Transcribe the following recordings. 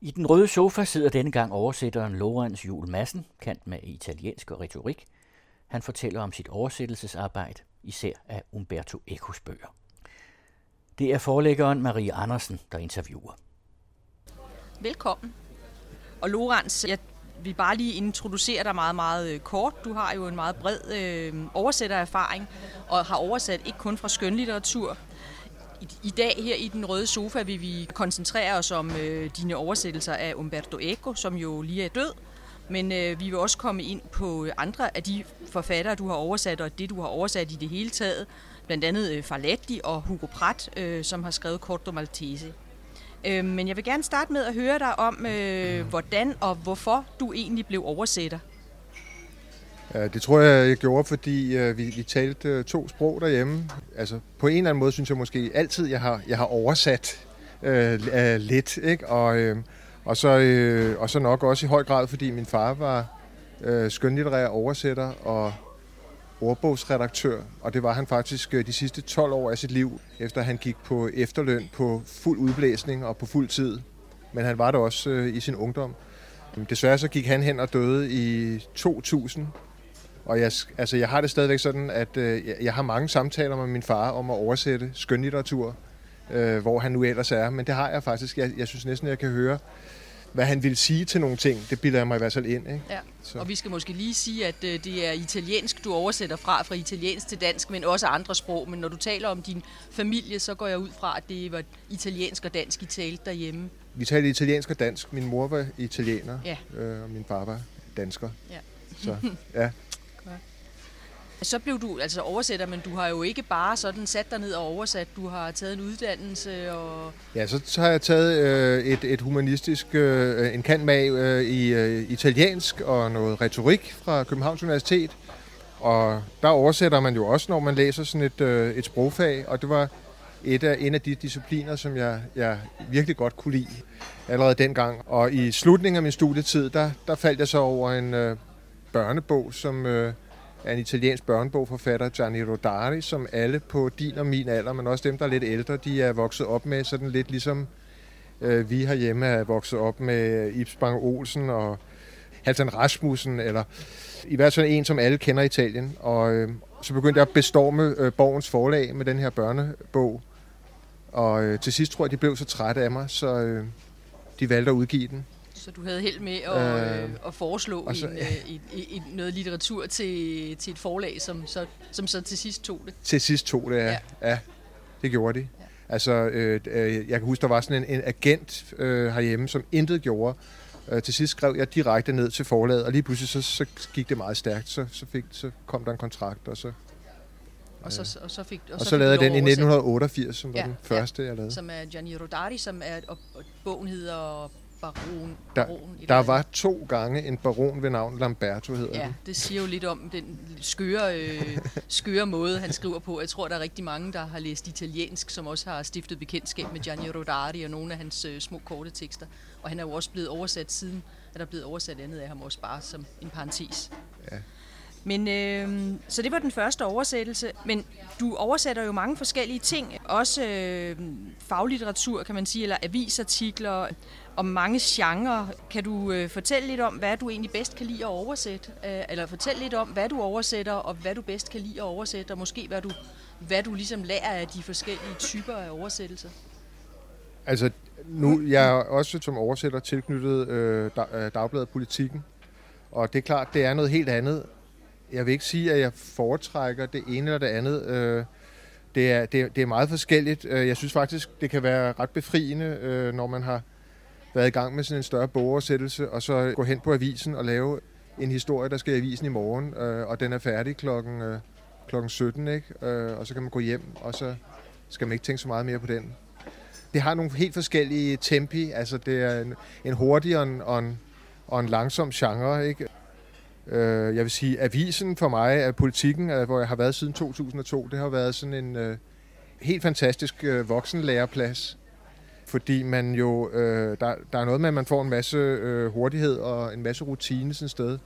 I den røde sofa sidder denne gang oversætteren Lorenz Jul Madsen, kant med italiensk og retorik. Han fortæller om sit oversættelsesarbejde, især af Umberto Ecos bøger. Det er forlæggeren Marie Andersen, der interviewer. Velkommen. Og Lorenz, jeg vil bare lige introducere dig meget, meget øh, kort. Du har jo en meget bred øh, oversættererfaring, og har oversat ikke kun fra skønlitteratur, i, dag her i den røde sofa vil vi koncentrere os om øh, dine oversættelser af Umberto Eco, som jo lige er død. Men øh, vi vil også komme ind på andre af de forfattere, du har oversat, og det, du har oversat i det hele taget. Blandt andet øh, Farletti og Hugo Pratt, øh, som har skrevet Corto Maltese. Øh, men jeg vil gerne starte med at høre dig om, øh, hvordan og hvorfor du egentlig blev oversætter. Det tror jeg, jeg gjorde, fordi øh, vi, vi talte øh, to sprog derhjemme. Altså, på en eller anden måde synes jeg måske altid, jeg har, jeg har oversat øh, øh, lidt. Ikke? Og, øh, og, så, øh, og så nok også i høj grad, fordi min far var øh, skønlitterær oversætter og ordbogsredaktør. Og det var han faktisk de sidste 12 år af sit liv, efter han gik på efterløn på fuld udblæsning og på fuld tid. Men han var det også øh, i sin ungdom. Desværre så gik han hen og døde i 2000, og jeg, altså, jeg har det stadigvæk sådan, at øh, jeg har mange samtaler med min far om at oversætte skønlitteratur, øh, hvor han nu ellers er. Men det har jeg faktisk. Jeg, jeg synes næsten, jeg kan høre, hvad han vil sige til nogle ting. Det bilder jeg mig i hvert fald ind. Ikke? Ja. Så. Og vi skal måske lige sige, at øh, det er italiensk, du oversætter fra, fra italiensk til dansk, men også andre sprog. Men når du taler om din familie, så går jeg ud fra, at det var italiensk og dansk, I talte derhjemme. Vi talte italiensk og dansk. Min mor var italiener, ja. øh, og min far var dansker. Ja. Så, ja. Så blev du altså oversætter, men du har jo ikke bare sådan sat dig ned og oversat. Du har taget en uddannelse og... Ja, så, så har jeg taget øh, et, et humanistisk, øh, en kantmag øh, i øh, italiensk og noget retorik fra Københavns Universitet. Og der oversætter man jo også, når man læser sådan et, øh, et sprogfag, og det var et af, en af de discipliner, som jeg, jeg virkelig godt kunne lide allerede dengang. Og i slutningen af min studietid, der, der faldt jeg så over en øh, børnebog, som... Øh, af en italiensk børnebogforfatter, Gianni Rodari, som alle på din og min alder, men også dem, der er lidt ældre, de er vokset op med, sådan lidt ligesom øh, vi herhjemme er vokset op med Ibs Bang Olsen og Halvdan Rasmussen, eller i hvert fald en, som alle kender i Italien. Og øh, så begyndte jeg at bestorme øh, Borgens forlag med den her børnebog. Og øh, til sidst tror jeg, de blev så trætte af mig, så øh, de valgte at udgive den. Så du havde held med at, øh, at foreslå og så, en, øh, et, et, et, noget litteratur til, til et forlag, som så, som så til sidst tog det? Til sidst tog det, ja. Ja, ja det gjorde de. Ja. Altså, øh, øh, jeg kan huske, der var sådan en, en agent øh, herhjemme, som intet gjorde. Øh, til sidst skrev jeg direkte ned til forlaget, og lige pludselig så, så gik det meget stærkt. Så, så, fik, så kom der en kontrakt, og så... Og så, og så, fik, og, og så, så lavede jeg den i 1988, som var ja, den første, ja, jeg lavede. Som er Gianni Rodari, som er, og, og bogen hedder baron. Der, baron der var to gange en baron ved navn Lamberto, hedder Ja, det. det siger jo lidt om den skøre, øh, skøre måde, han skriver på. Jeg tror, der er rigtig mange, der har læst italiensk, som også har stiftet bekendtskab med Gianni Rodari og nogle af hans øh, små korte tekster. Og han er jo også blevet oversat siden, at der er blevet oversat andet af ham også bare som en parentes. Ja. Men øh, så det var den første oversættelse. Men du oversætter jo mange forskellige ting, også øh, faglitteratur, kan man sige, eller avisartikler om mange genrer. Kan du øh, fortælle lidt om, hvad du egentlig bedst kan lide at oversætte? Øh, eller fortælle lidt om, hvad du oversætter, og hvad du bedst kan lide at oversætte, og måske hvad du, hvad du ligesom lærer af de forskellige typer af oversættelser? Altså, nu, jeg er også som oversætter tilknyttet øh, øh Dagbladet Politikken, og det er klart, det er noget helt andet. Jeg vil ikke sige, at jeg foretrækker det ene eller det andet. Øh, det, er, det, det er meget forskelligt. Øh, jeg synes faktisk, det kan være ret befriende, øh, når man har været i gang med sådan en større bogoversættelse, og så gå hen på avisen og lave en historie, der skal i avisen i morgen, øh, og den er færdig klokken, øh, klokken 17, ikke? Øh, og så kan man gå hjem, og så skal man ikke tænke så meget mere på den. Det har nogle helt forskellige tempi, altså det er en, en hurtig og en, og, en, og en langsom genre, ikke? Øh, jeg vil sige, avisen for mig er politikken, øh, hvor jeg har været siden 2002, det har været sådan en øh, helt fantastisk øh, voksenlæreplads, fordi man jo, øh, der, der er noget med, at man får en masse øh, hurtighed og en masse rutine sådan et sted.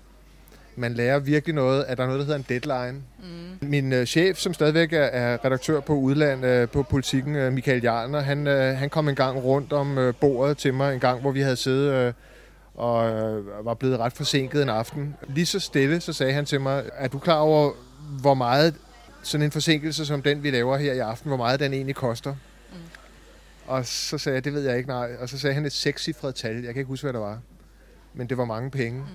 man lærer virkelig noget, at der er noget, der hedder en deadline. Mm. Min øh, chef, som stadigvæk er, er redaktør på udland øh, på politikken, øh, Michael Jarner, han, øh, han kom en gang rundt om øh, bordet til mig, en gang, hvor vi havde siddet øh, og øh, var blevet ret forsinket en aften. Lige så stille, så sagde han til mig, er du klar over, hvor meget sådan en forsinkelse som den, vi laver her i aften, hvor meget den egentlig koster? Mm. Og så sagde jeg, det ved jeg ikke, nej. Og så sagde han et sekscifret tal. Jeg kan ikke huske, hvad det var. Men det var mange penge. Mm.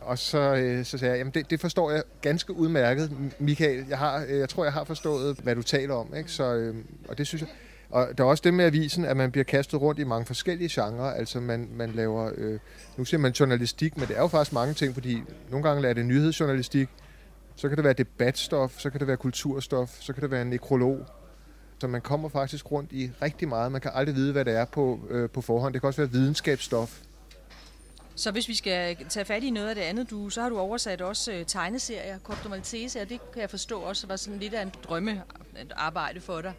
Og så, øh, så sagde jeg, jamen det, det forstår jeg ganske udmærket, Michael. Jeg, har, øh, jeg tror, jeg har forstået, hvad du taler om. Ikke? Så, øh, og det synes jeg... Og der er også det med avisen, at man bliver kastet rundt i mange forskellige genrer. Altså man, man laver, øh, nu siger man journalistik, men det er jo faktisk mange ting, fordi nogle gange er det nyhedsjournalistik, så kan det være debatstof, så kan det være kulturstof, så kan det være en nekrolog. Så man kommer faktisk rundt i rigtig meget. Man kan aldrig vide, hvad det er på, øh, på forhånd. Det kan også være videnskabsstof. Så hvis vi skal tage fat i noget af det andet, du, så har du oversat også øh, tegneserier, Corto Maltese, og det kan jeg forstå også var sådan lidt af en drømme arbejde for dig.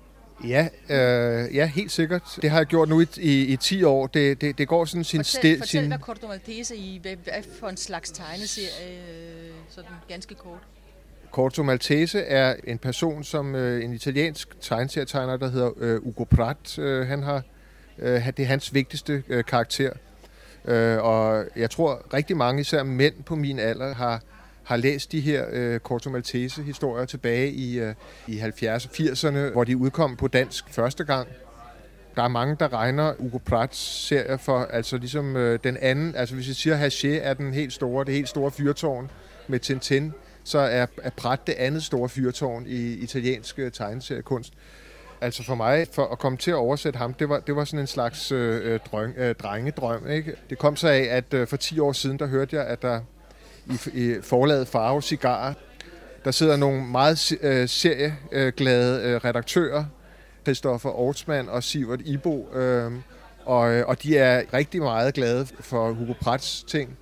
Ja, øh, ja, helt sikkert. Det har jeg gjort nu i, i, i 10 år. Det, det, det går sådan sin... Fortæl, fortæl sin... hvad Corto Maltese i, hvad, hvad for en slags tegneserie, øh, sådan ganske kort. Corto Maltese er en person, som øh, en italiensk tegneserietegner, der hedder øh, Ugo Pratt. Øh, han har, øh, det er hans vigtigste øh, karakter. Øh, og jeg tror rigtig mange, især mænd på min alder, har, har læst de her øh, Corto Maltese-historier tilbage i, øh, i 70'erne 80'erne, hvor de udkom på dansk første gang. Der er mange, der regner Ugo Prats serie for, altså ligesom øh, den anden, altså hvis vi siger, Haché er den helt store, det helt store fyrtårn med Tintin, så er, er Prat det andet store fyrtårn i italiensk øh, tegneseriekunst. Altså for mig, for at komme til at oversætte ham, det var, det var sådan en slags øh, øh drøng, øh, drengedrøm. Ikke? Det kom så af, at øh, for 10 år siden, der hørte jeg, at der i, i forlaget Farve Cigar, der sidder nogle meget øh, serieglade øh, redaktører, Christoffer Ortsmann og Sivert Ibo, øhm, øh, og, og de er rigtig meget glade for Hugo Prats ting.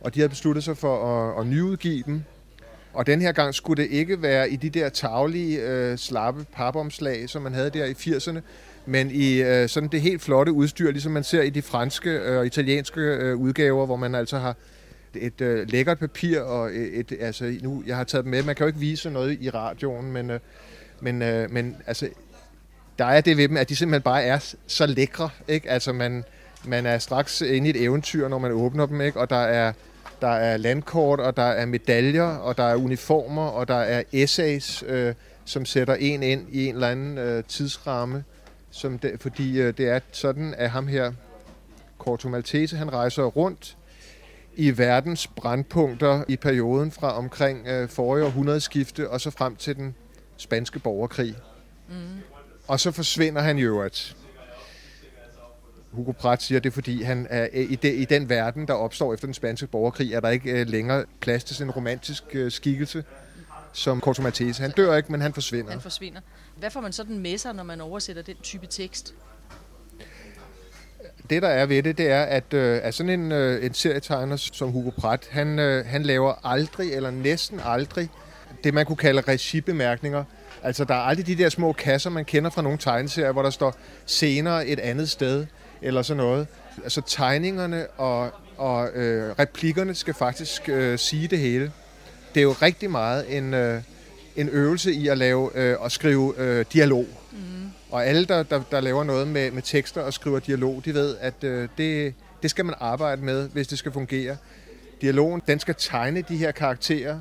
Og de har besluttet sig for at, at nyudgive dem, og den her gang skulle det ikke være i de der taglige, øh, slappe papomslag, som man havde der i 80'erne, men i øh, sådan det helt flotte udstyr, ligesom man ser i de franske øh, og italienske øh, udgaver, hvor man altså har et øh, lækkert papir og et, et altså nu jeg har taget dem med. Man kan jo ikke vise noget i radioen, men øh, men øh, men altså der er det ved dem, at de simpelthen bare er så lækre, ikke? Altså man man er straks inde i et eventyr, når man åbner dem, ikke? Og der er der er landkort, og der er medaljer, og der er uniformer, og der er essays, øh, som sætter en ind i en eller anden øh, tidsramme. Som det, fordi øh, det er sådan, at ham her, Corto Maltese, han rejser rundt i verdens brandpunkter i perioden fra omkring øh, forrige århundredeskifte og så frem til den spanske borgerkrig. Mm. Og så forsvinder han i øvrigt. Hugo Pratt siger, det er fordi, han er, i, de, i den verden, der opstår efter den spanske borgerkrig, er der ikke uh, længere plads til sådan en romantisk uh, skikkelse som Corto Maltese. Han dør ikke, men han forsvinder. Han forsvinder. Hvad får man sådan med sig, når man oversætter den type tekst? Det, der er ved det, det er, at, øh, at sådan en, øh, en serietegner som Hugo Pratt, han, øh, han laver aldrig, eller næsten aldrig, det man kunne kalde regibemærkninger. Altså, der er aldrig de der små kasser, man kender fra nogle tegneserier, hvor der står senere et andet sted eller sådan noget. Altså tegningerne og, og øh, replikkerne skal faktisk øh, sige det hele. Det er jo rigtig meget en, øh, en øvelse i at lave øh, og skrive øh, dialog. Mm. Og alle, der, der, der laver noget med, med tekster og skriver dialog, de ved, at øh, det, det skal man arbejde med, hvis det skal fungere. Dialogen, den skal tegne de her karakterer,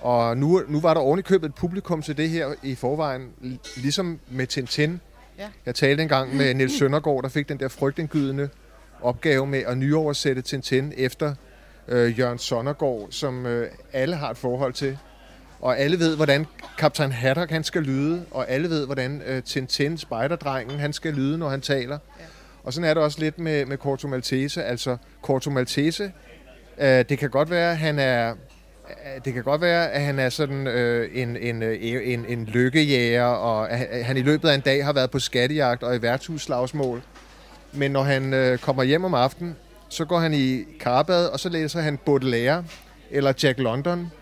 og nu, nu var der ovenikøbet et publikum til det her i forvejen, ligesom med Tintin, Ja. Jeg talte engang med Niels Søndergaard, der fik den der frygtindgydende opgave med at nyoversætte Tintin efter øh, Jørgen Sonnergaard, som øh, alle har et forhold til. Og alle ved, hvordan kaptajn Haddock han skal lyde, og alle ved, hvordan øh, Tintin, spejderdrengen, han skal lyde, når han taler. Ja. Og sådan er det også lidt med, med Corto Maltese. Altså, Corto Maltese, øh, det kan godt være, at han er det kan godt være, at han er sådan øh, en, en, øh, en, en lykkejæger, og at han i løbet af en dag har været på skattejagt og i værtshusslagsmål. Men når han øh, kommer hjem om aftenen, så går han i karbad, og så læser han Baudelaire eller Jack London.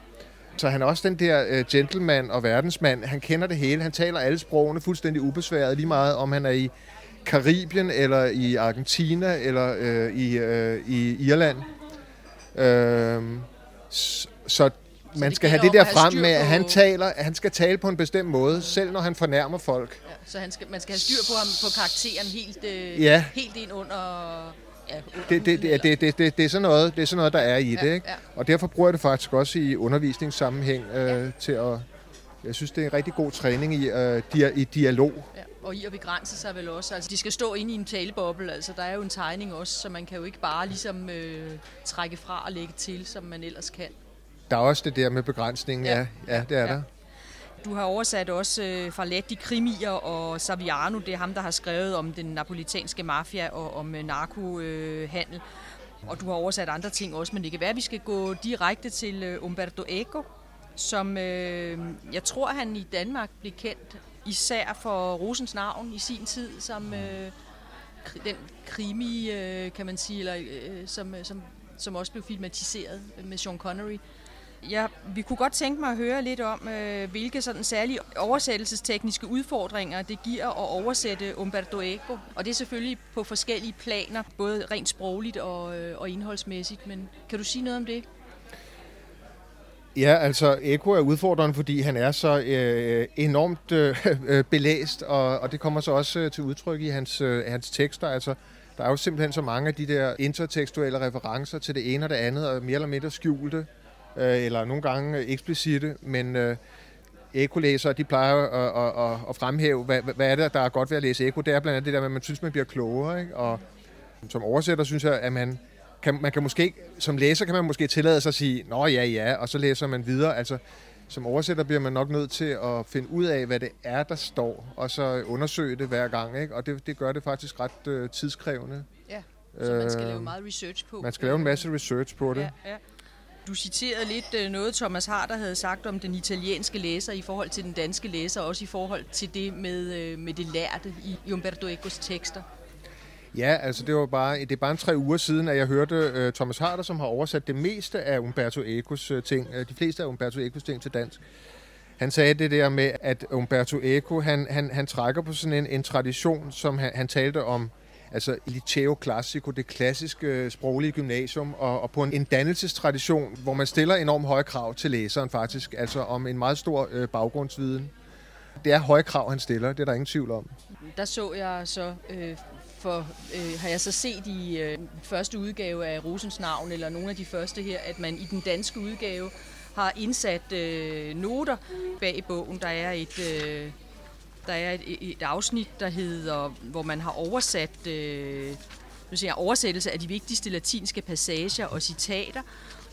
Så han er også den der øh, gentleman og verdensmand. Han kender det hele. Han taler alle sprogene fuldstændig ubesværet, lige meget om han er i Karibien, eller i Argentina, eller øh, i, øh, i Irland. Øh, så man det skal have det der frem med, at han taler, han skal tale på en bestemt måde, selv når han fornærmer folk. Ja, så han skal, man skal have styr på ham på karakteren helt, øh, Ja. helt ind under... Ja, Det, det, det, det, det, det, det, er sådan noget, det er sådan noget, der er i Ja, det, ikke? ja. Og derfor bruger jeg det faktisk også i undervisningssammenhæng øh, til at... Jeg synes, det er en rigtig god træning i, øh, dia, i dialog. Ja, og i at begrænse sig vel også. Altså, de skal stå inde i en taleboble. Altså, der er jo en tegning også, så man kan jo ikke bare ligesom øh, trække fra og lægge til, som man ellers kan. Der er også det der med begrænsningen, ja, Ja. ja, det er Ja. der. Du har oversat også øh, fra Letti krimier og Saviano, det er ham, der har skrevet om den napolitanske mafia og om øh, narkohandel. Og du har oversat andre ting også, men det kan være, at vi skal gå direkte til øh, Umberto Eco, som øh, jeg tror, han i Danmark blev kendt især for Rosens navn i sin tid, som øh, den krimi, øh, kan man sige, eller, øh, som, øh, som, som også blev filmatiseret med Sean Connery. Ja, vi kunne godt tænke mig at høre lidt om, øh, hvilke sådan særlige oversættelsestekniske udfordringer det giver at oversætte Umberto Eco. Og det er selvfølgelig på forskellige planer, både rent sprogligt og, øh, og indholdsmæssigt. Men kan du sige noget om det? Ja, altså Eko er udfordrende, fordi han er så øh, øh enormt øh, øh, belæst, og, og det kommer så også øh, til udtryk i hans, øh, hans tekster. Altså, der er jo simpelthen så mange af de der intertekstuelle referencer til det ene og det andet, og mere eller mindre skjulte, øh, eller nogle gange eksplicite, men øh, Eko-læsere, de plejer at, at, at, at fremhæve, hvad, hvad er det, der er godt ved at læse Eko. Det er blandt andet det der med, at man synes, man bliver klogere, ikke? og som oversætter synes jeg, at man kan, man kan måske som læser kan man måske tillade sig at sige, nå ja, ja, og så læser man videre. Altså, som oversætter bliver man nok nødt til at finde ud af, hvad det er, der står, og så undersøge det hver gang, ikke? Og det, det gør det faktisk ret øh, tidskrævende. Ja, så man skal Øh, lave meget research på. Man skal lave en masse research på det. Ja, ja. Du citerede lidt øh, noget, Thomas Harder havde sagt om den italienske læser i forhold til den danske læser, også i forhold til det med, øh, med det lærte i, Umberto Ecos tekster. Ja, altså det var bare, det er bare en tre uger siden, at jeg hørte uh, Thomas Harder, som har oversat det meste af Umberto Ecos ting, uh, de fleste af Umberto Ecos ting til dansk. Han sagde det der med, at Umberto Eco, han, han, han trækker på sådan en, en tradition, som han, han talte om, altså Liceo Classico, det klassiske øh, sproglige gymnasium, og, og på en, en dannelsestradition, hvor man stiller enormt høje krav til læseren faktisk, altså om en meget stor øh, baggrundsviden. Det er høje krav, han stiller, det er der ingen tvivl om. Der så jeg så, øh, for, øh, har jeg så set i øh, første udgave af Rosens navn, eller nogle af de første her, at man i den danske udgave har indsat øh, noter bag i bogen. Der er et... Øh, der er et, et afsnit, der hedder, hvor man har oversat øh, nu siger jeg, oversættelse af de vigtigste latinske passager og citater,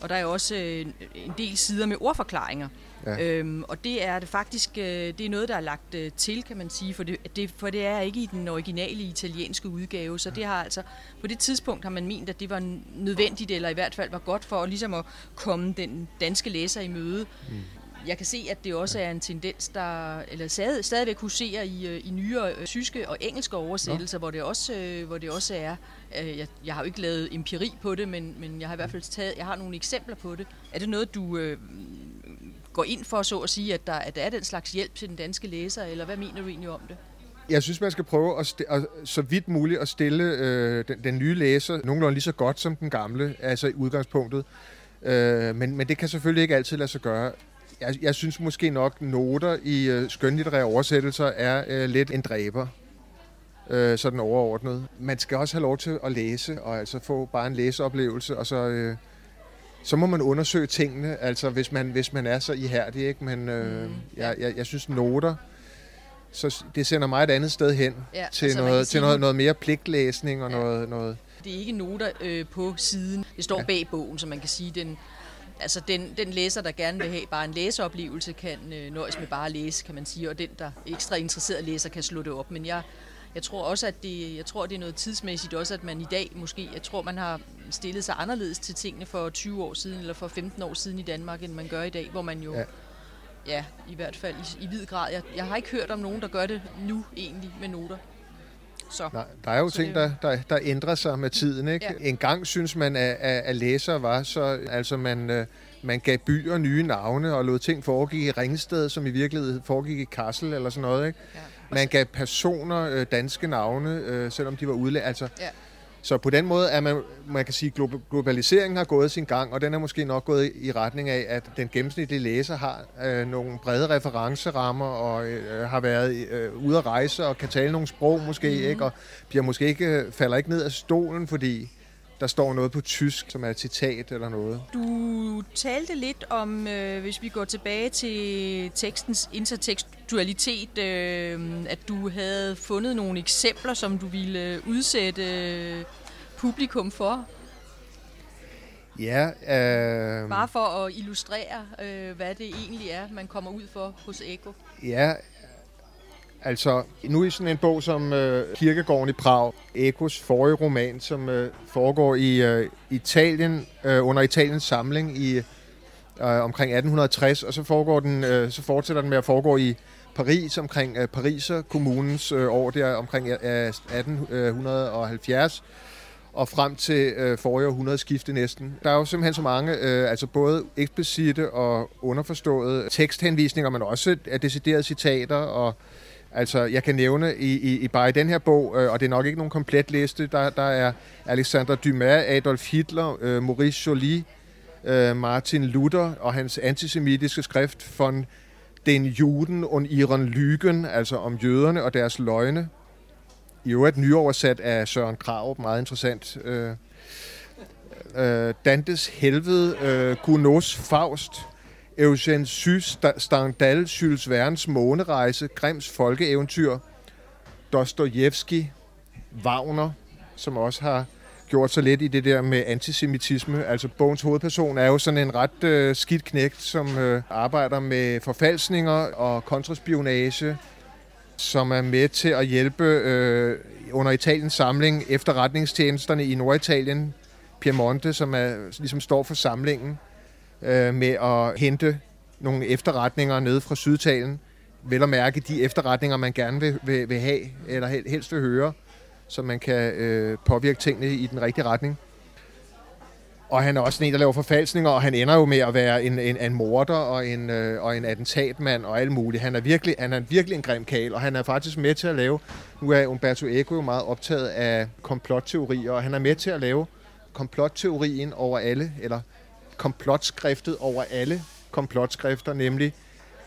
og der er også øh, en del sider med ordforklaringer. Ja. Øhm, og det er det faktisk øh, det er noget, der er lagt øh, til, kan man sige, for det, det, for det er ikke i den originale italienske udgave, så det har altså, på det tidspunkt har man ment, at det var nødvendigt, eller i hvert fald var godt for ligesom at komme den danske læser i møde. Mm. Jeg kan se, at det også er en tendens, der eller stadig, stadigvæk huserer i, øh, i nyere øh, tyske og engelske oversættelser, hvor det også, øh, hvor det også er. Øh, jeg, jeg har jo ikke lavet empiri på det, men, men jeg har i hvert fald taget, jeg har nogle eksempler på det. Er det noget, du øh, går ind for, så at sige, at der, at der er den slags hjælp til den danske læser, eller hvad mener du egentlig om det? Jeg synes, man skal prøve at, at så vidt muligt at stille øh, den, den nye læser nogenlunde lige så godt som den gamle, altså i udgangspunktet. Øh, men, men det kan selvfølgelig ikke altid lade sig gøre. Jeg, jeg synes måske nok, noter i øh, skønlitterære oversættelser er øh, lidt en dræber. Øh, sådan overordnet. Man skal også have lov til at læse, og altså få bare en læseoplevelse, og så, øh, så må man undersøge tingene, altså hvis man, hvis man er så ihærdig. Ikke? Men øh, jeg, jeg, jeg synes, noter så det sender mig et andet sted hen Ja, til, altså, noget, til noget, noget mere pligtlæsning og Ja. noget, noget... Det er ikke noter øh, på siden. Det står ja. bag bogen, så man kan sige, den, altså den, den læser, der gerne vil have bare en læseoplevelse, kan øh, nøjes med bare at læse, kan man sige, og den, der er ekstra interesseret læser, kan slå det op. Men jeg, jeg tror også, at det, jeg tror, det er noget tidsmæssigt også, at man i dag måske, jeg tror, man har stillet sig anderledes til tingene for 20 år siden, eller for 15 år siden i Danmark, end man gør i dag, hvor man jo, Ja. ja, ja i hvert fald i, i vid grad, jeg, jeg har ikke hørt om nogen, der gør det nu egentlig med noter. Så. Nej, der er jo Så ting, er der, der, der ændrer sig med tiden. Ikke? Ja. En gang synes man, at, at, at læsere var så... Altså, man, øh, man gav byer nye navne og lod ting foregik i Ringsted, som i virkeligheden foregik i Kassel eller sådan noget. Ikke? Ja. Man gav personer øh, danske navne, øh, selvom de var udlændinge. Altså, Ja. Så på den måde er man, man kan sige, at globaliseringen har gået sin gang, og den er måske nok gået i retning af, at den gennemsnitlige læser har øh, nogle brede referencerammer og øh, har været øh, ude at rejse og kan tale nogle sprog måske, mm. ikke? og bliver måske ikke, falder ikke ned af stolen, fordi der står noget på tysk, som er et citat eller noget. Du talte lidt om, øh, hvis vi går tilbage til tekstens intertekstualitet, øh, at du havde fundet nogle eksempler, som du ville udsætte publikum for. Ja. Øh... Bare for at illustrere, øh, hvad det egentlig er, man kommer ud for hos Eko. Ja, Altså, nu i sådan en bog som øh, Kirkegården i Prag, Ekos forrige roman, som øh, foregår i øh, Italien, øh, under Italiens samling i øh, omkring 1860, og så, foregår den, øh, så fortsætter den med at foregå i Paris, omkring øh, Pariser kommunens øh, år der omkring øh, 1870 og frem til øh, forrige århundredeskifte næsten. Der er jo simpelthen så mange, øh, altså både eksplicite og underforståede teksthenvisninger, men også øh, deciderede citater og Altså, jeg kan nævne i, i, i bare i den her bog, øh, og det er nok ikke nogen komplet liste, der, der er Alexander Dumas, Adolf Hitler, øh, Maurice Joly, øh, Martin Luther og hans antisemitiske skrift von Den Juden und ihren Lügen, altså om jøderne og deres løgne. I øvrigt nyoversat af Søren Krav, meget interessant. Øh, øh, Dantes Helvede, øh, Gunos Faust, Eugène Sy, Stendhal, Jules Verne's månerejse, Grims folkeeventyr, Dostojevski, Wagner, som også har gjort sig lidt i det der med antisemitisme. Altså bogens hovedperson er jo sådan en ret øh, skidt knægt, som øh, arbejder med forfalsninger og kontraspionage, som er med til at hjælpe øh, under Italiens samling efterretningstjenesterne i Norditalien, Piemonte, som er, ligesom står for samlingen øh, med at hente nogle efterretninger nede fra Sydtalen. Vel at mærke de efterretninger, man gerne vil, vil, vil have, eller helst vil høre, så man kan øh, påvirke tingene i den rigtige retning. Og han er også en, der laver forfalsninger, og han ender jo med at være en, en, en morder og en, øh, og en attentatmand og alt muligt. Han er, virkelig, han er virkelig en grim kal, og han er faktisk med til at lave... Nu er Umberto Eco jo meget optaget af komplotteorier, og han er med til at lave komplotteorien over alle, eller komplotskriftet over alle komplotskrifter, nemlig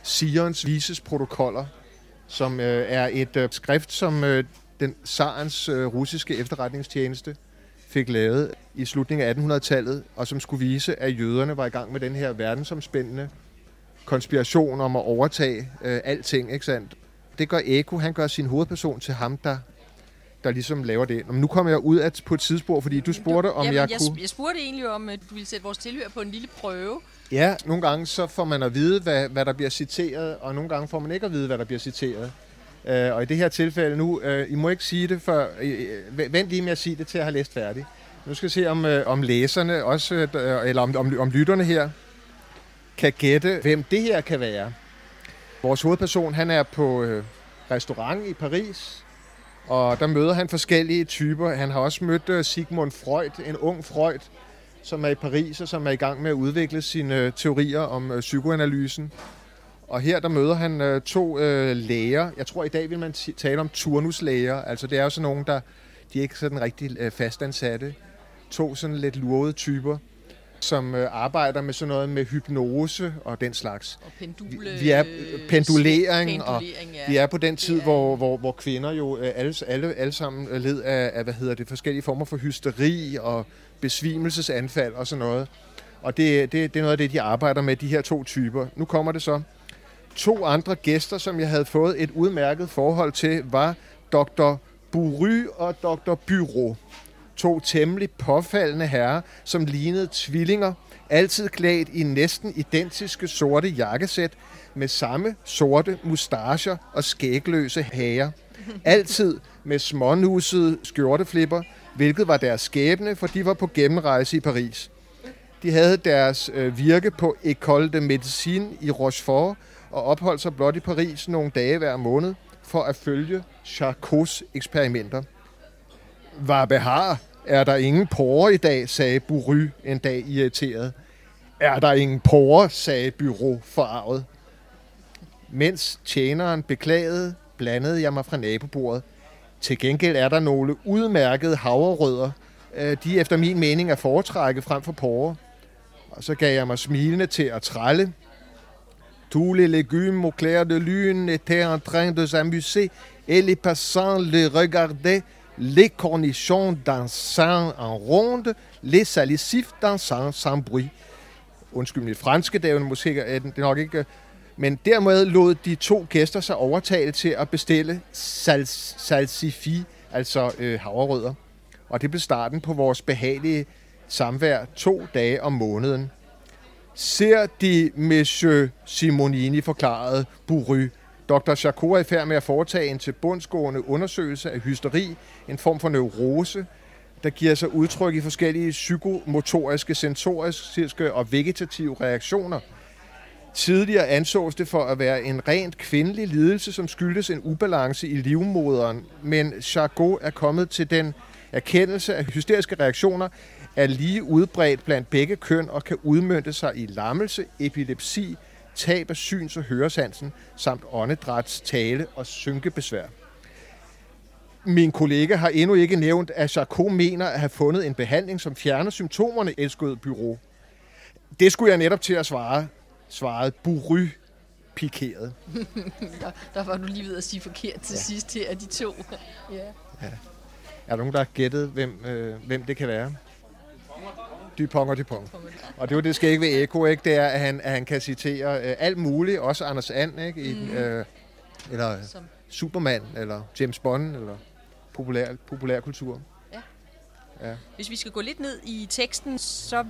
Sions Vises protokoller, som øh, er et øh, skrift, som øh, den Sarens øh, russiske efterretningstjeneste fik lavet i slutningen af 1800-tallet, og som skulle vise, at jøderne var i gang med den her verdensomspændende konspiration om at overtage øh, alting, ikke sandt? Det gør Eko, han gør sin hovedperson til ham, der der ligesom laver det. Men nu kommer jeg ud af, på et tidsspor, fordi du spurgte, om Jamen, jeg, jeg kunne... Jeg spurgte egentlig om, at du ville sætte vores tilhør på en lille prøve. Ja, nogle gange så får man at vide, hvad, hvad der bliver citeret, og nogle gange får man ikke at vide, hvad der bliver citeret. Uh, og i det her tilfælde nu, uh, I må ikke sige det før, uh, vent lige med at sige det til at have læst færdigt. Nu skal vi se, om, uh, om læserne også, uh, eller om, om, om lytterne her, kan gætte, hvem det her kan være. Vores hovedperson, han er på uh, restaurant i Paris, og der møder han forskellige typer. Han har også mødt øh, Sigmund Freud, en ung Freud, som er i Paris og som er i gang med at udvikle sine øh, teorier om øh, psykoanalysen. Og her der møder han to læger. Jeg tror i dag vil man tale om turnuslæger. Altså det er jo sådan nogen, der de er ikke sådan rigtig uh, fastansatte. To sådan lidt lurede typer som øh, arbejder med sådan noget med hypnose og den slags. Og pendule, vi, vi er pendulering, pendulering og ja. vi er på den tid, ja. hvor, hvor, hvor kvinder jo øh, alle, alle, alle sammen led af, af, hvad hedder det, forskellige former for hysteri og besvimelsesanfald og sådan noget. Og det, det, det er noget af det, de arbejder med, de her to typer. Nu kommer det så. To andre gæster, som jeg havde fået et udmærket forhold til, var Dr. Bury og Dr. Byro to temmelig påfaldende herrer, som lignede tvillinger, altid klædt i næsten identiske sorte jakkesæt, med samme sorte mustacher og skægløse hager. Altid med smånusede skjorteflipper, hvilket var deres skæbne, for de var på gennemrejse i Paris. De havde deres øh, virke på École de Médecine i Rochefort og opholdt sig blot i Paris nogle dage hver måned for at følge Charcots eksperimenter. Var behar, er der ingen porre i dag, sagde Bury en dag irriteret. Er der ingen porre, sagde Byrå forarvet. Mens tjeneren beklagede, blandede jeg mig fra nabobordet. Til gengæld er der nogle udmærkede havrerødder, øh, de efter min mening er foretrække frem for porre. Og så gav jeg mig smilende til at trælle. Tous les légumes au clair de lune étaient en train de s'amuser et les passants les regardaient, les cornichons dansant en ronde, les salicifs dansant sans bruit. Undskyld mit franske, det er jo måske det er nok ikke... Men dermed lod de to gæster sig overtale til at bestille sals, salsifi, altså øh, havrerødder. Og det blev starten på vores behagelige samvær to dage om måneden. Ser de Monsieur Simonini, forklarede Bury. Dr. Charcot er i færd med at foretage en tilbundsgående undersøgelse af hysteri, en form for neurose, der giver sig udtryk i forskellige psykomotoriske, sensoriske og vegetative reaktioner. Tidligere ansås det for at være en rent kvindelig lidelse, som skyldes en ubalance i livmoderen, men Charcot er kommet til den erkendelse, at hysteriske reaktioner er lige udbredt blandt begge køn og kan udmønte sig i lammelse, epilepsi, tab af syns- og høresansen, samt åndedræts, tale og synkebesvær. Min kollega har endnu ikke nævnt, at Charcot mener at have fundet en behandling, som fjerner symptomerne, elskede bureau. Det skulle jeg netop til at svare, svarede Bury pikeret. der, der var du lige ved at sige forkert til ja. sidst her af de to. ja. ja. Er der nogen, der har gættet, hvem, øh, hvem det kan være? Dupont og Dupont. Og det er jo det skal ved Eko, ikke? Det er, at han, at han kan citere øh, alt muligt, også Anders And, ikke? I, mm. øh, eller Som. Superman, eller James Bond, eller populær, populærkultur. Ja. ja. Hvis vi skal gå lidt ned i teksten, så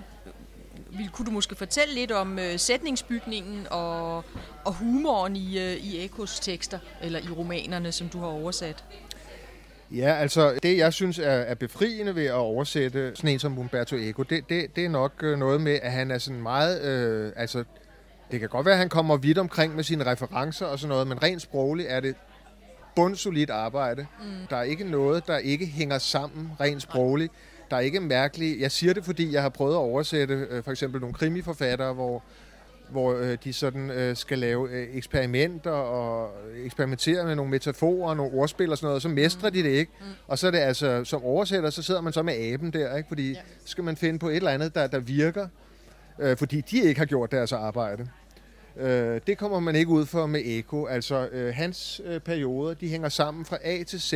vil, kunne du måske fortælle lidt om øh, sætningsbygningen og, og humoren i, øh, i Ekos tekster, eller i romanerne, som du har oversat? Ja, altså det, jeg synes er, er befriende ved at oversætte sådan en som Umberto Eco, det, det, det er nok øh, noget med, at han er sådan meget... Øh, altså, det kan godt være, at han kommer vidt omkring med sine referencer og sådan noget, men rent sprogligt er det bundsolidt arbejde. Mm. Der er ikke noget, der ikke hænger sammen rent sprogligt. Der er ikke mærkeligt... Jeg siger det, fordi jeg har prøvet at oversætte øh, for eksempel nogle krimiforfattere, hvor hvor øh, de sådan øh, skal lave øh, eksperimenter og eksperimentere med nogle metaforer og nogle ordspil og sådan noget, så mestrer mm. de det ikke. Mm. Og så er det altså, som oversætter, så sidder man så med aben der, ikke? fordi ja. skal man finde på et eller andet, der, der virker, øh, fordi de ikke har gjort deres arbejde. Øh, det kommer man ikke ud for med Eko. Altså, øh, hans øh, perioder, de hænger sammen fra A til Z.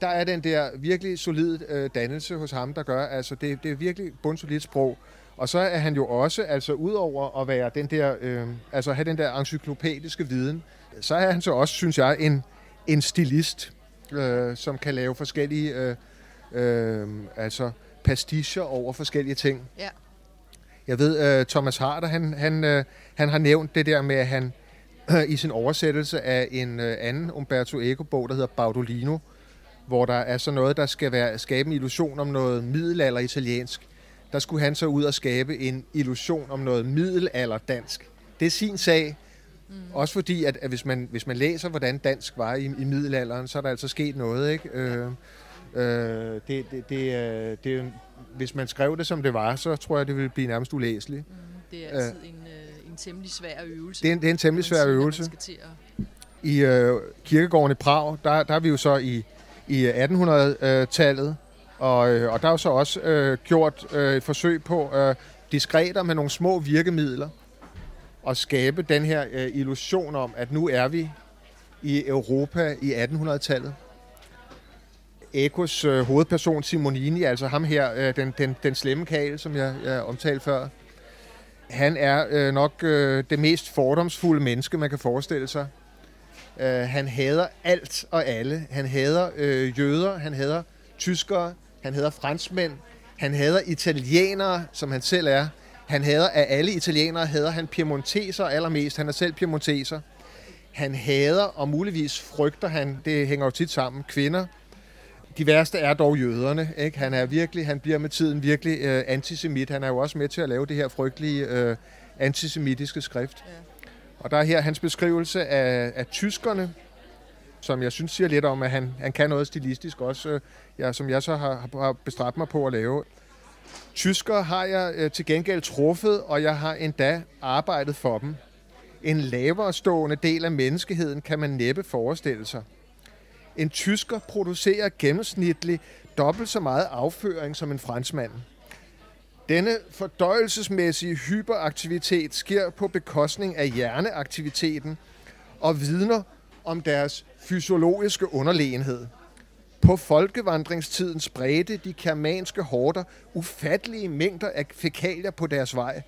Der er den der virkelig solid øh, dannelse hos ham, der gør, altså det, det er virkelig bundsolidt sprog. Og så er han jo også, altså udover at være den der, øh, altså have den der encyklopædiske viden, så er han så også, synes jeg, en, en stilist, øh, som kan lave forskellige, øh, øh, altså pasticher over forskellige ting. Ja. Jeg ved, uh, Thomas Harder, han, han, uh, han har nævnt det der med, at han i sin oversættelse af en uh, anden Umberto Eco-bog, der hedder Baudolino, hvor der er så noget, der skal være, skabe en illusion om noget middelalder italiensk, der skulle han så ud og skabe en illusion om noget middelalder dansk. Det er sin sag, mm. også fordi, at, at hvis, man, hvis man læser, hvordan dansk var i, i middelalderen, så er der altså sket noget, ikke? Øh, øh, det, det, det, øh, det, hvis man skrev det, som det var, så tror jeg, det ville blive nærmest ulæseligt. Mm, det er altid øh, en, øh, en temmelig svær øvelse. Det er en, det er en temmelig svær siger, øvelse. At... I øh, kirkegården i Prag, der, der er vi jo så i, i 1800-tallet, og, øh, og der er jo så også øh, gjort øh, et forsøg på øh, diskreter med nogle små virkemidler at skabe den her øh, illusion om, at nu er vi i Europa i 1800-tallet. Ekos øh, hovedperson Simonini, altså ham her, øh, den, den, den slemme kagel, som jeg, jeg omtalte før, han er øh, nok øh, det mest fordomsfulde menneske, man kan forestille sig. Øh, han hader alt og alle. Han hader øh, jøder, han hader tyskere, han hader franskmænd, han hader italienere, som han selv er. Han hader af alle italienere, hader han piemonteser allermest. Han er selv piemonteser. Han hader, og muligvis frygter han, det hænger jo tit sammen, kvinder. De værste er dog jøderne. Ikke? Han er virkelig, han bliver med tiden virkelig øh, antisemit. Han er jo også med til at lave det her frygtelige øh, antisemitiske skrift. Ja. Og der er her hans beskrivelse af, af tyskerne, som jeg synes siger lidt om, at han, han kan noget stilistisk også, øh, ja, som jeg så har, har bestræbt mig på at lave. Tysker har jeg øh, til gengæld truffet, og jeg har endda arbejdet for dem. En lavere stående del af menneskeheden kan man næppe forestille sig. En tysker producerer gennemsnitligt dobbelt så meget afføring som en franskmand. Denne fordøjelsesmæssige hyperaktivitet sker på bekostning af hjerneaktiviteten og vidner om deres fysiologiske underlegenhed. På folkevandringstiden spredte de germanske horder ufattelige mængder af fækalier på deres vej.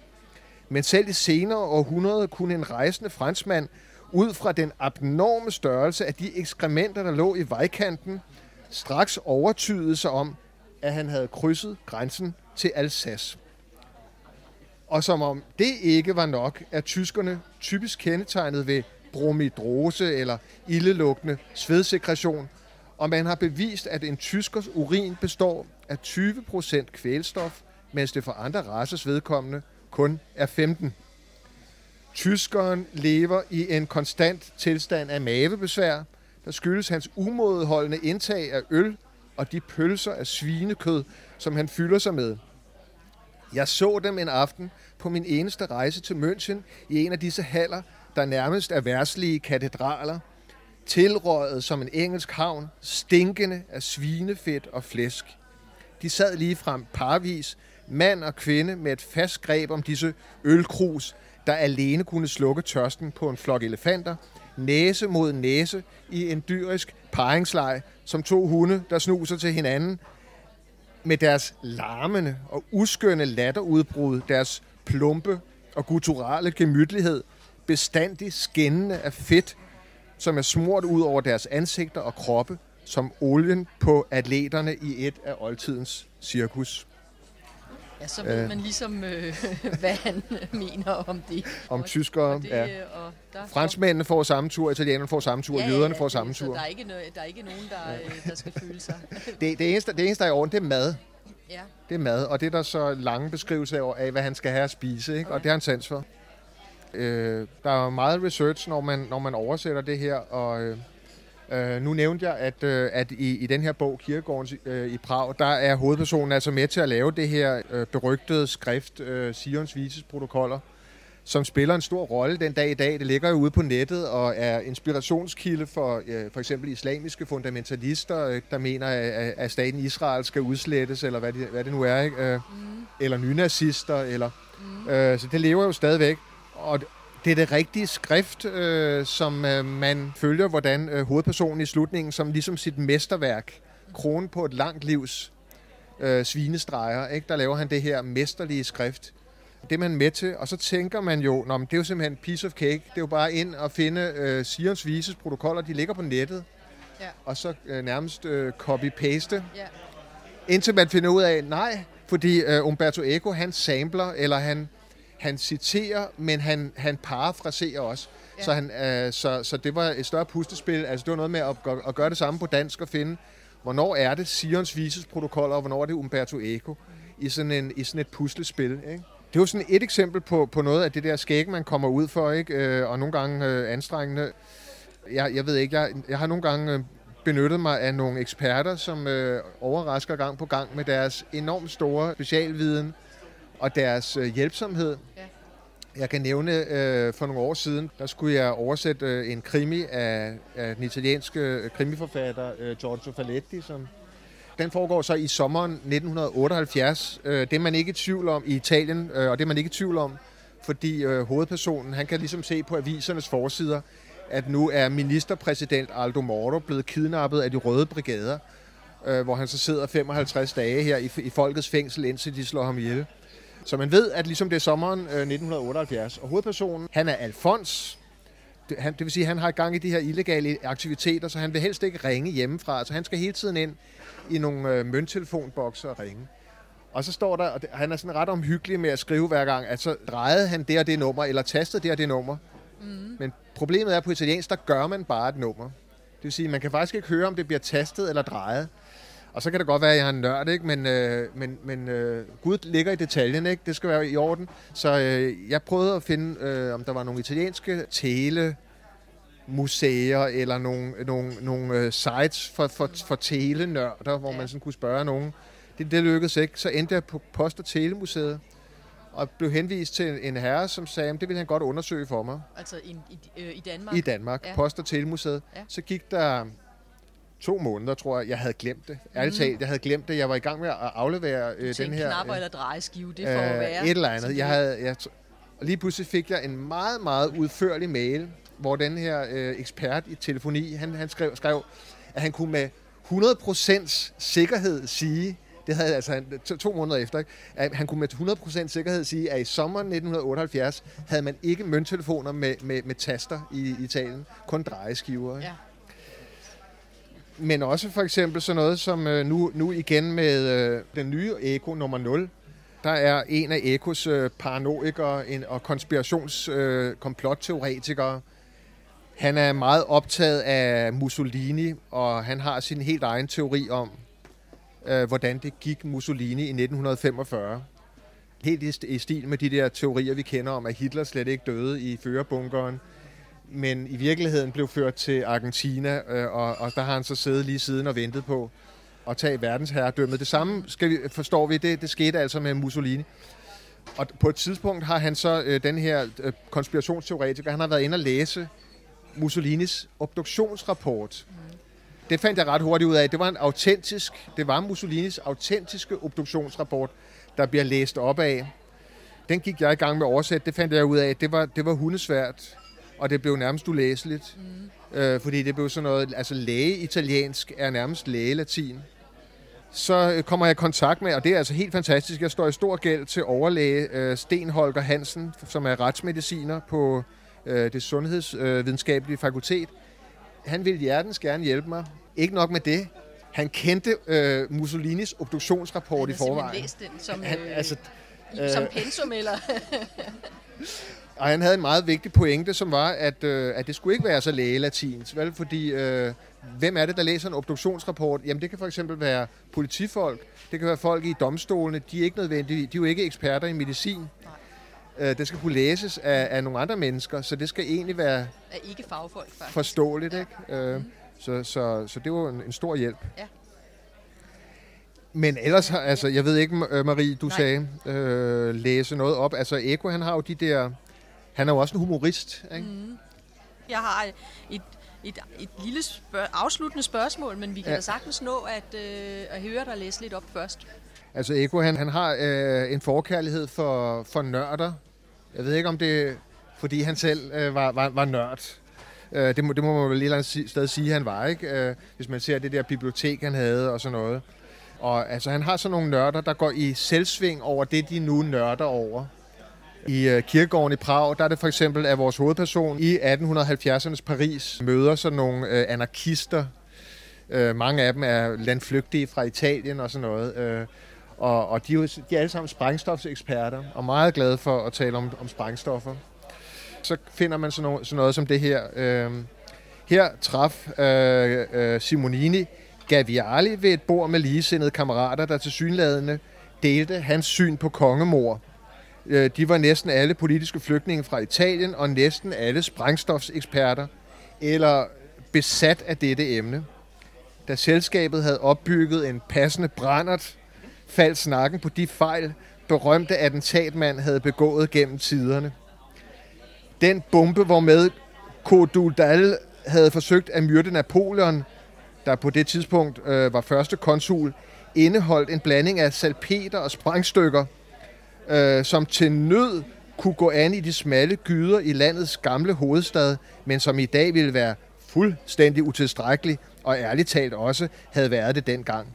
Men selv i senere århundreder kunne en rejsende franskmand ud fra den abnorme størrelse af de ekskrementer, der lå i vejkanten, straks overtydede sig om, at han havde krydset grænsen til Alsace. Og som om det ikke var nok, er tyskerne typisk kendetegnet ved bromidrose eller ildelugtende svedsekretion, og man har bevist, at en tyskers urin består af 20% kvælstof, mens det for andre races vedkommende kun er 15. Tyskeren lever i en konstant tilstand af mavebesvær, der skyldes hans umådeholdende indtag af øl og de pølser af svinekød, som han fylder sig med. Jeg så dem en aften på min eneste rejse til München i en af disse haller, der nærmest er værslige katedraler, tilrøjet som en engelsk havn, stinkende af svinefedt og flæsk. De sad lige frem parvis, mand og kvinde med et fast greb om disse ølkrus, der alene kunne slukke tørsten på en flok elefanter, næse mod næse i en dyrisk paringsleg, som to hunde, der snuser til hinanden, med deres larmende og uskønne latterudbrud, deres plumpe og gutturale gemytlighed, bestandig skinnende af fedt, som er smurt ud over deres ansigter og kroppe, som olien på atleterne i et af oldtidens cirkus. Ja, så ved øh, man ligesom, øh, hvad han mener om det. Om tyskere, ja. Og der Franskmændene får samme tur, italienerne får samme tur, ja, jøderne får samme tur. der er ikke, noget, der er ikke nogen, der, ja. der skal føle sig. det, det, eneste, det eneste, der er i orden, det er mad. Ja. Det er mad, og det er der så lange beskrivelser af, hvad han skal have at spise, ikke? Okay. og det har han sans for. Øh, der er meget research, når man, når man oversætter det her, og øh, øh, nu nævnte jeg, at, øh, at i, i den her bog, Kirkegården øh, i Prag, der er hovedpersonen altså med til at lave det her øh, berygtede skrift, øh, Sions Vises protokoller, som spiller en stor rolle den dag i dag. Det ligger jo ude på nettet og er inspirationskilde for øh, for eksempel islamiske fundamentalister, øh, der mener, at, at staten Israel skal udslettes, eller hvad det, hvad det nu er, ikke? Øh, mm. eller nynazister, eller... Mm. Øh, så det lever jo stadigvæk. Og det er det rigtige skrift, øh, som øh, man følger, hvordan øh, hovedpersonen i slutningen, som ligesom sit mesterværk, kronen på et langt livs øh, svinestreger, ikke? der laver han det her mesterlige skrift. Det er man med til, og så tænker man jo, Nå, men det er jo simpelthen piece of cake. Det er jo bare ind og finde øh, Sions Vises protokoller, de ligger på nettet. Ja. Og så øh, nærmest øh, copy-paste. Ja. Indtil man finder ud af, nej, fordi øh, Umberto Eco, han sampler, eller han han citerer, men han, han parafraserer også. Ja. Så, han, øh, så, så det var et større pustespil. Altså det var noget med at, at gøre det samme på dansk og finde, hvornår er det Sions Vises protokoller, og hvornår er det Umberto Eco i sådan, en, i sådan et puslespil. Ikke? Det var sådan et eksempel på, på noget af det der skæg, man kommer ud for, ikke? Øh, og nogle gange øh, anstrengende. Jeg, jeg ved ikke, jeg, jeg har nogle gange øh, benyttet mig af nogle eksperter, som øh, overrasker gang på gang med deres enormt store specialviden og deres øh, hjælpsomhed. Ja. Jeg kan nævne, øh, for nogle år siden, der skulle jeg oversætte øh, en krimi af, af den italienske krimiforfatter øh, Giorgio Faletti, som den foregår så i sommeren 1978. Øh, det er man ikke i tvivl om i Italien, øh, og det er man ikke i tvivl om, fordi øh, hovedpersonen, han kan ligesom se på avisernes forsider, at nu er ministerpræsident Aldo Moro blevet kidnappet af de røde brigader, øh, hvor han så sidder 55 dage her i, i folkets fængsel, indtil de slår ham ihjel. Så man ved, at ligesom det er sommeren øh, 1978, og hovedpersonen, han er Alfons, det, han, det vil sige, at han har gang i de her illegale aktiviteter, så han vil helst ikke ringe hjemmefra. Så han skal hele tiden ind i nogle øh, mønttelefonbokser og ringe. Og så står der, og han er sådan ret omhyggelig med at skrive hver gang, at så drejede han det og det nummer, eller tastede det og det nummer. Mm. Men problemet er, at på italiensk, der gør man bare et nummer. Det vil sige, man kan faktisk ikke høre, om det bliver tastet eller drejet. Og så kan det godt være, at jeg er en nørd, ikke? men, øh, men, men øh, Gud ligger i detaljen, ikke? det skal være i orden. Så øh, jeg prøvede at finde, øh, om der var nogle italienske tele museer eller nogle, nogle, nogle øh, sites for, for, for telenørder, hvor ja. man sådan kunne spørge nogen. Det, det lykkedes ikke. Så endte jeg på Post- og Telemuseet og blev henvist til en herre, som sagde, at det ville han godt undersøge for mig. Altså i, i, øh, i Danmark? I Danmark, ja. Post- og Telemuseet. Ja. Så gik der to måneder, tror jeg, jeg havde glemt det. Ærligt talt, jeg havde glemt det. Jeg var i gang med at aflevere øh, den her... knapper øh, eller drejeskive, det får at være. et eller andet. det Jeg havde, jeg, og lige pludselig fik jeg en meget, meget udførlig mail, hvor den her øh, ekspert i telefoni, han, han skrev, skrev, at han kunne med 100% sikkerhed sige, det havde altså han, to, to måneder efter, ikke? at han kunne med 100% sikkerhed sige, at i sommeren 1978 havde man ikke mønttelefoner med, med, med taster i Italien, kun drejeskiver. Ikke? Ja. Men også for eksempel sådan noget som øh, nu, nu igen med øh, den nye Eko nummer 0. Der er en af Ekos øh, paranoikere en, og konspirations- øh. Han er meget optaget af Mussolini, og han har sin helt egen teori om, øh, hvordan det gik Mussolini i 1945. Helt i, i stil med de der teorier, vi kender om, at Hitler slet ikke døde i førerbunkeren, men i virkeligheden blev ført til Argentina, øh, og, og der har han så siddet lige siden og ventet på at tage verdensherredømmet. Det samme skal vi, forstår vi, det, det skete altså med Mussolini. Og på et tidspunkt har han så, øh, den her øh, konspirationsteoretiker, han har været inde og læse Mussolinis obduktionsrapport. Det fandt jeg ret hurtigt ud af. Det var en autentisk, det var Mussolinis autentiske obduktionsrapport, der bliver læst op af. Den gik jeg i gang med at oversætte. Det fandt jeg ud af. Det var, det var hundesvært, og det blev nærmest ulæseligt. Mm. Øh, fordi det blev sådan noget, altså læge-italiensk er nærmest læge-latin. Så øh, kommer jeg i kontakt med, og det er altså helt fantastisk, jeg står i stor gæld til overlæge øh, Sten Holger Hansen, som er retsmediciner på øh, det sundhedsvidenskabelige fakultet. Han ville hjertens gerne hjælpe mig. Ikke nok med det. Han kendte øh, Mussolinis obduktionsrapport Han i forvejen. læst den som, Han, øh, altså, i, som pensum, eller... Og han havde en meget vigtig pointe, som var, at, øh, at det skulle ikke være så lægelatins, vel? Fordi, øh, hvem er det, der læser en obduktionsrapport? Jamen, det kan for eksempel være politifolk, det kan være folk i domstolene, de er ikke nødvendige, de er jo ikke eksperter i medicin. Øh, det skal kunne læses af, af nogle andre mennesker, så det skal egentlig være er ikke fagfolk, faktisk. forståeligt, ikke? Øh, så, så, så det var en, en stor hjælp. Ja. Men ellers, altså, jeg ved ikke, Marie, du Nej. sagde, øh, læse noget op. Altså, Eko, han har jo de der... Han er jo også en humorist, ikke? Mm. Jeg har et, et, et lille spørg- afsluttende spørgsmål, men vi kan Ja. da sagtens nå at, øh, at høre dig læse lidt op først. Altså, Eko, han, han har øh, en forkærlighed for, for nørder. Jeg ved ikke, om det fordi han selv øh, var, var, var nørd. Øh, det, må, det må man vel et eller andet sted sige, han var, ikke? Øh, hvis man ser det der bibliotek, han havde og sådan noget. Og altså, han har sådan nogle nørder, der går i selvsving over det, de nu nørder over. I øh, kirkegården i Prag, der er det for eksempel, at vores hovedperson i 1870'ernes Paris møder sådan nogle øh, anarkister. Øh, mange af dem er landflygtige fra Italien og sådan noget. Og, og de, er jo, de er alle sammen sprængstofseksperter, og meget glade for at tale om, om sprængstoffer. Så finder man sådan noget, sådan noget som det her. Øh, her traf øh, øh, Simonini Gaviali ved et bord med ligesindede kammerater, der til synlædende delte hans syn på kongemor. Øh, de var næsten alle politiske flygtninge fra Italien, og næsten alle sprængstofseksperter, eller besat af dette emne. Da selskabet havde opbygget en passende brændert, faldt snakken på de fejl, berømte attentatmand havde begået gennem tiderne. Den bombe, hvormed Kodudal havde forsøgt at myrde Napoleon, der på det tidspunkt øh, var første konsul, indeholdt en blanding af salpeter og sprængstykker, øh, som til nød kunne gå an i de smalle gyder i landets gamle hovedstad, men som i dag ville være fuldstændig utilstrækkelig, og ærligt talt også havde været det dengang.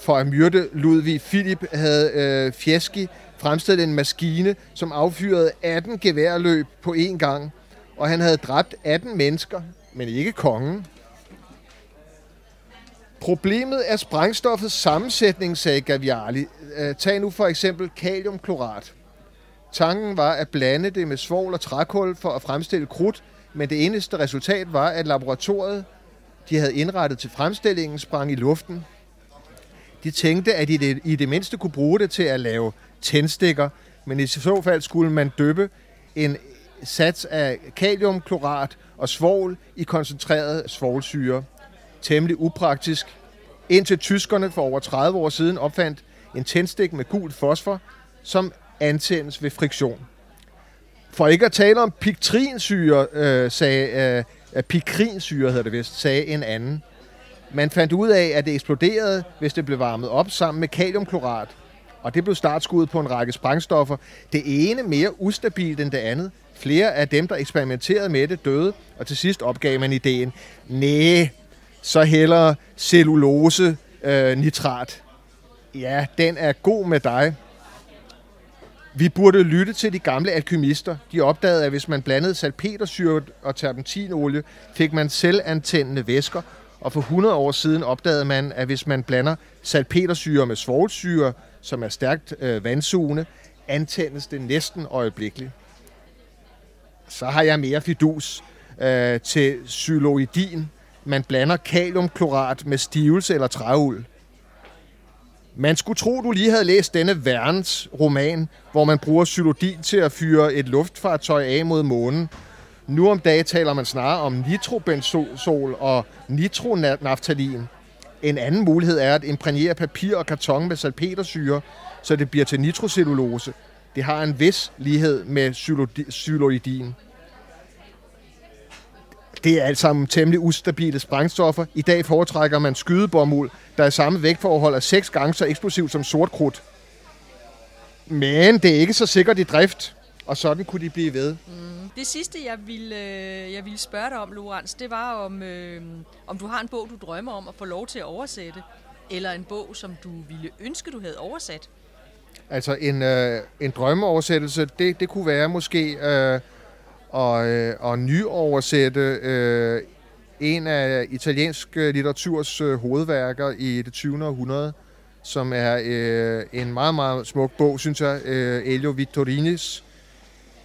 For at myrde Ludvig Philip havde øh, Fjeski fremstillet en maskine, som affyrede 18 geværløb på én gang, og han havde dræbt 18 mennesker, men ikke kongen. Problemet er sprængstoffets sammensætning, sagde Gaviali. Øh, tag nu for eksempel kaliumklorat. Tanken var at blande det med svovl og trækul for at fremstille krudt, men det eneste resultat var, at laboratoriet, de havde indrettet til fremstillingen, sprang i luften. De tænkte, at de i det mindste kunne bruge det til at lave tændstikker, men i så fald skulle man døbe en sats af kaliumklorat og svovl i koncentreret svovlsyre. Temmelig upraktisk. Indtil tyskerne for over 30 år siden opfandt en tændstik med gult fosfor, som antændes ved friktion. For ikke at tale om piktrinsyre, øh, sagde, øh, pikrinsyre hedder det vist, sagde en anden. Man fandt ud af, at det eksploderede, hvis det blev varmet op sammen med kaliumklorat. Og det blev startskuddet på en række sprængstoffer. Det ene mere ustabilt end det andet. Flere af dem, der eksperimenterede med det, døde, og til sidst opgav man ideen. Næh, så hellere cellulose øh, nitrat. Ja, den er god med dig. Vi burde lytte til de gamle alkymister. De opdagede, at hvis man blandede salpetersyre og terpentinolie, fik man selvantændende væsker. Og for 100 år siden opdagede man, at hvis man blander salpetersyre med svovlsyre, som er stærkt øh, vandsugende, antændes det næsten øjeblikkeligt. Så har jeg mere fidus øh, til xyloidin. Man blander kaliumklorat med stivelse eller træul. Man skulle tro, du lige havde læst denne Verns roman, hvor man bruger xylodin til at fyre et luftfartøj af mod månen. Nu om dagen taler man snarere om nitrobenzol og nitronaftalin. En anden mulighed er at imprægnere papir og karton med salpetersyre, så det bliver til nitrocellulose. Det har en vis lighed med xyloidin. Det er alt sammen temmelig ustabile sprængstoffer. I dag foretrækker man skydebomuld, der er samme vægtforhold er seks gange så eksplosivt som sort krudt. Men det er ikke så sikkert i drift, og sådan kunne de blive ved. Mm. Det sidste, jeg ville, øh, jeg ville spørge dig om, Lorenz, det var, om, øh, om du har en bog, du drømmer om at få lov til at oversætte, eller en bog, som du ville ønske, du havde oversat. Altså en, øh, en drømmeoversættelse, det, det kunne være måske øh, at, øh, at nyoversætte øh, en af italiensk litteraturs øh, hovedværker i det 20. århundrede, som er øh, en meget, meget smuk bog, synes jeg, øh, Elio Vittorinis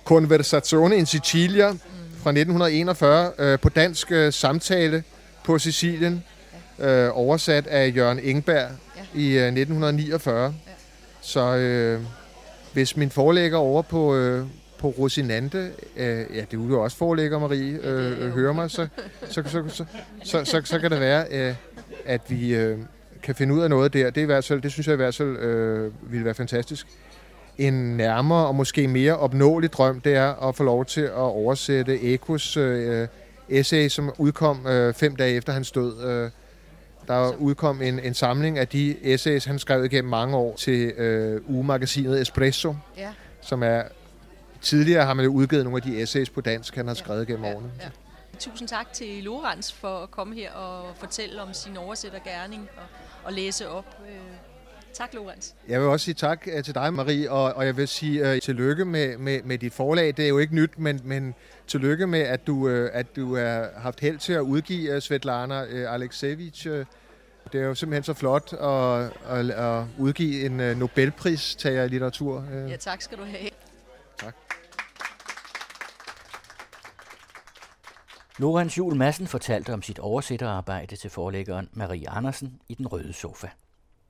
Conversazione in Sicilia fra 1941, øh, på dansk øh, samtale på Sicilien, øh, oversat af Jørgen Engberg i øh, 1949. Så øh, hvis min forlægger over på, øh, på Rosinante, øh, ja, det er jo også forelægger, Marie, øh, øh, hører mig, så, så, så, så, så, så, så kan det være, øh, at vi øh, kan finde ud af noget der. Det, er i hvert fald, det synes jeg i hvert fald øh, ville være fantastisk. En nærmere og måske mere opnåelig drøm, det er at få lov til at oversætte Ekos øh, essay, som udkom øh, fem dage efter hans død. Øh, der udkom en, en samling af de essays, han skrev igennem mange år til øh, ugemagasinet Espresso, ja. som er Tidligere har man jo udgivet nogle af de essays på dansk, han har skrevet gennem ja, årene. Ja. Tusind tak til Lorenz for at komme her og fortælle om sin oversættergærning og, og læse op. Øh, tak, Lorenz. Jeg vil også sige tak øh, til dig, Marie, og, og jeg vil sige uh, tillykke med, med, med dit forlag. Det er jo ikke nyt, men, men tillykke med, at du, uh, at du har haft held til at udgive uh, Svetlana uh, Alexievich. Uh, det er jo simpelthen så flot at, at, at udgive en uh, Nobelpris-tager i litteratur. Ja, tak skal du have. Tak. Lorenz Jul Madsen fortalte om sit oversætterarbejde til forlæggeren Marie Andersen i Den Røde Sofa.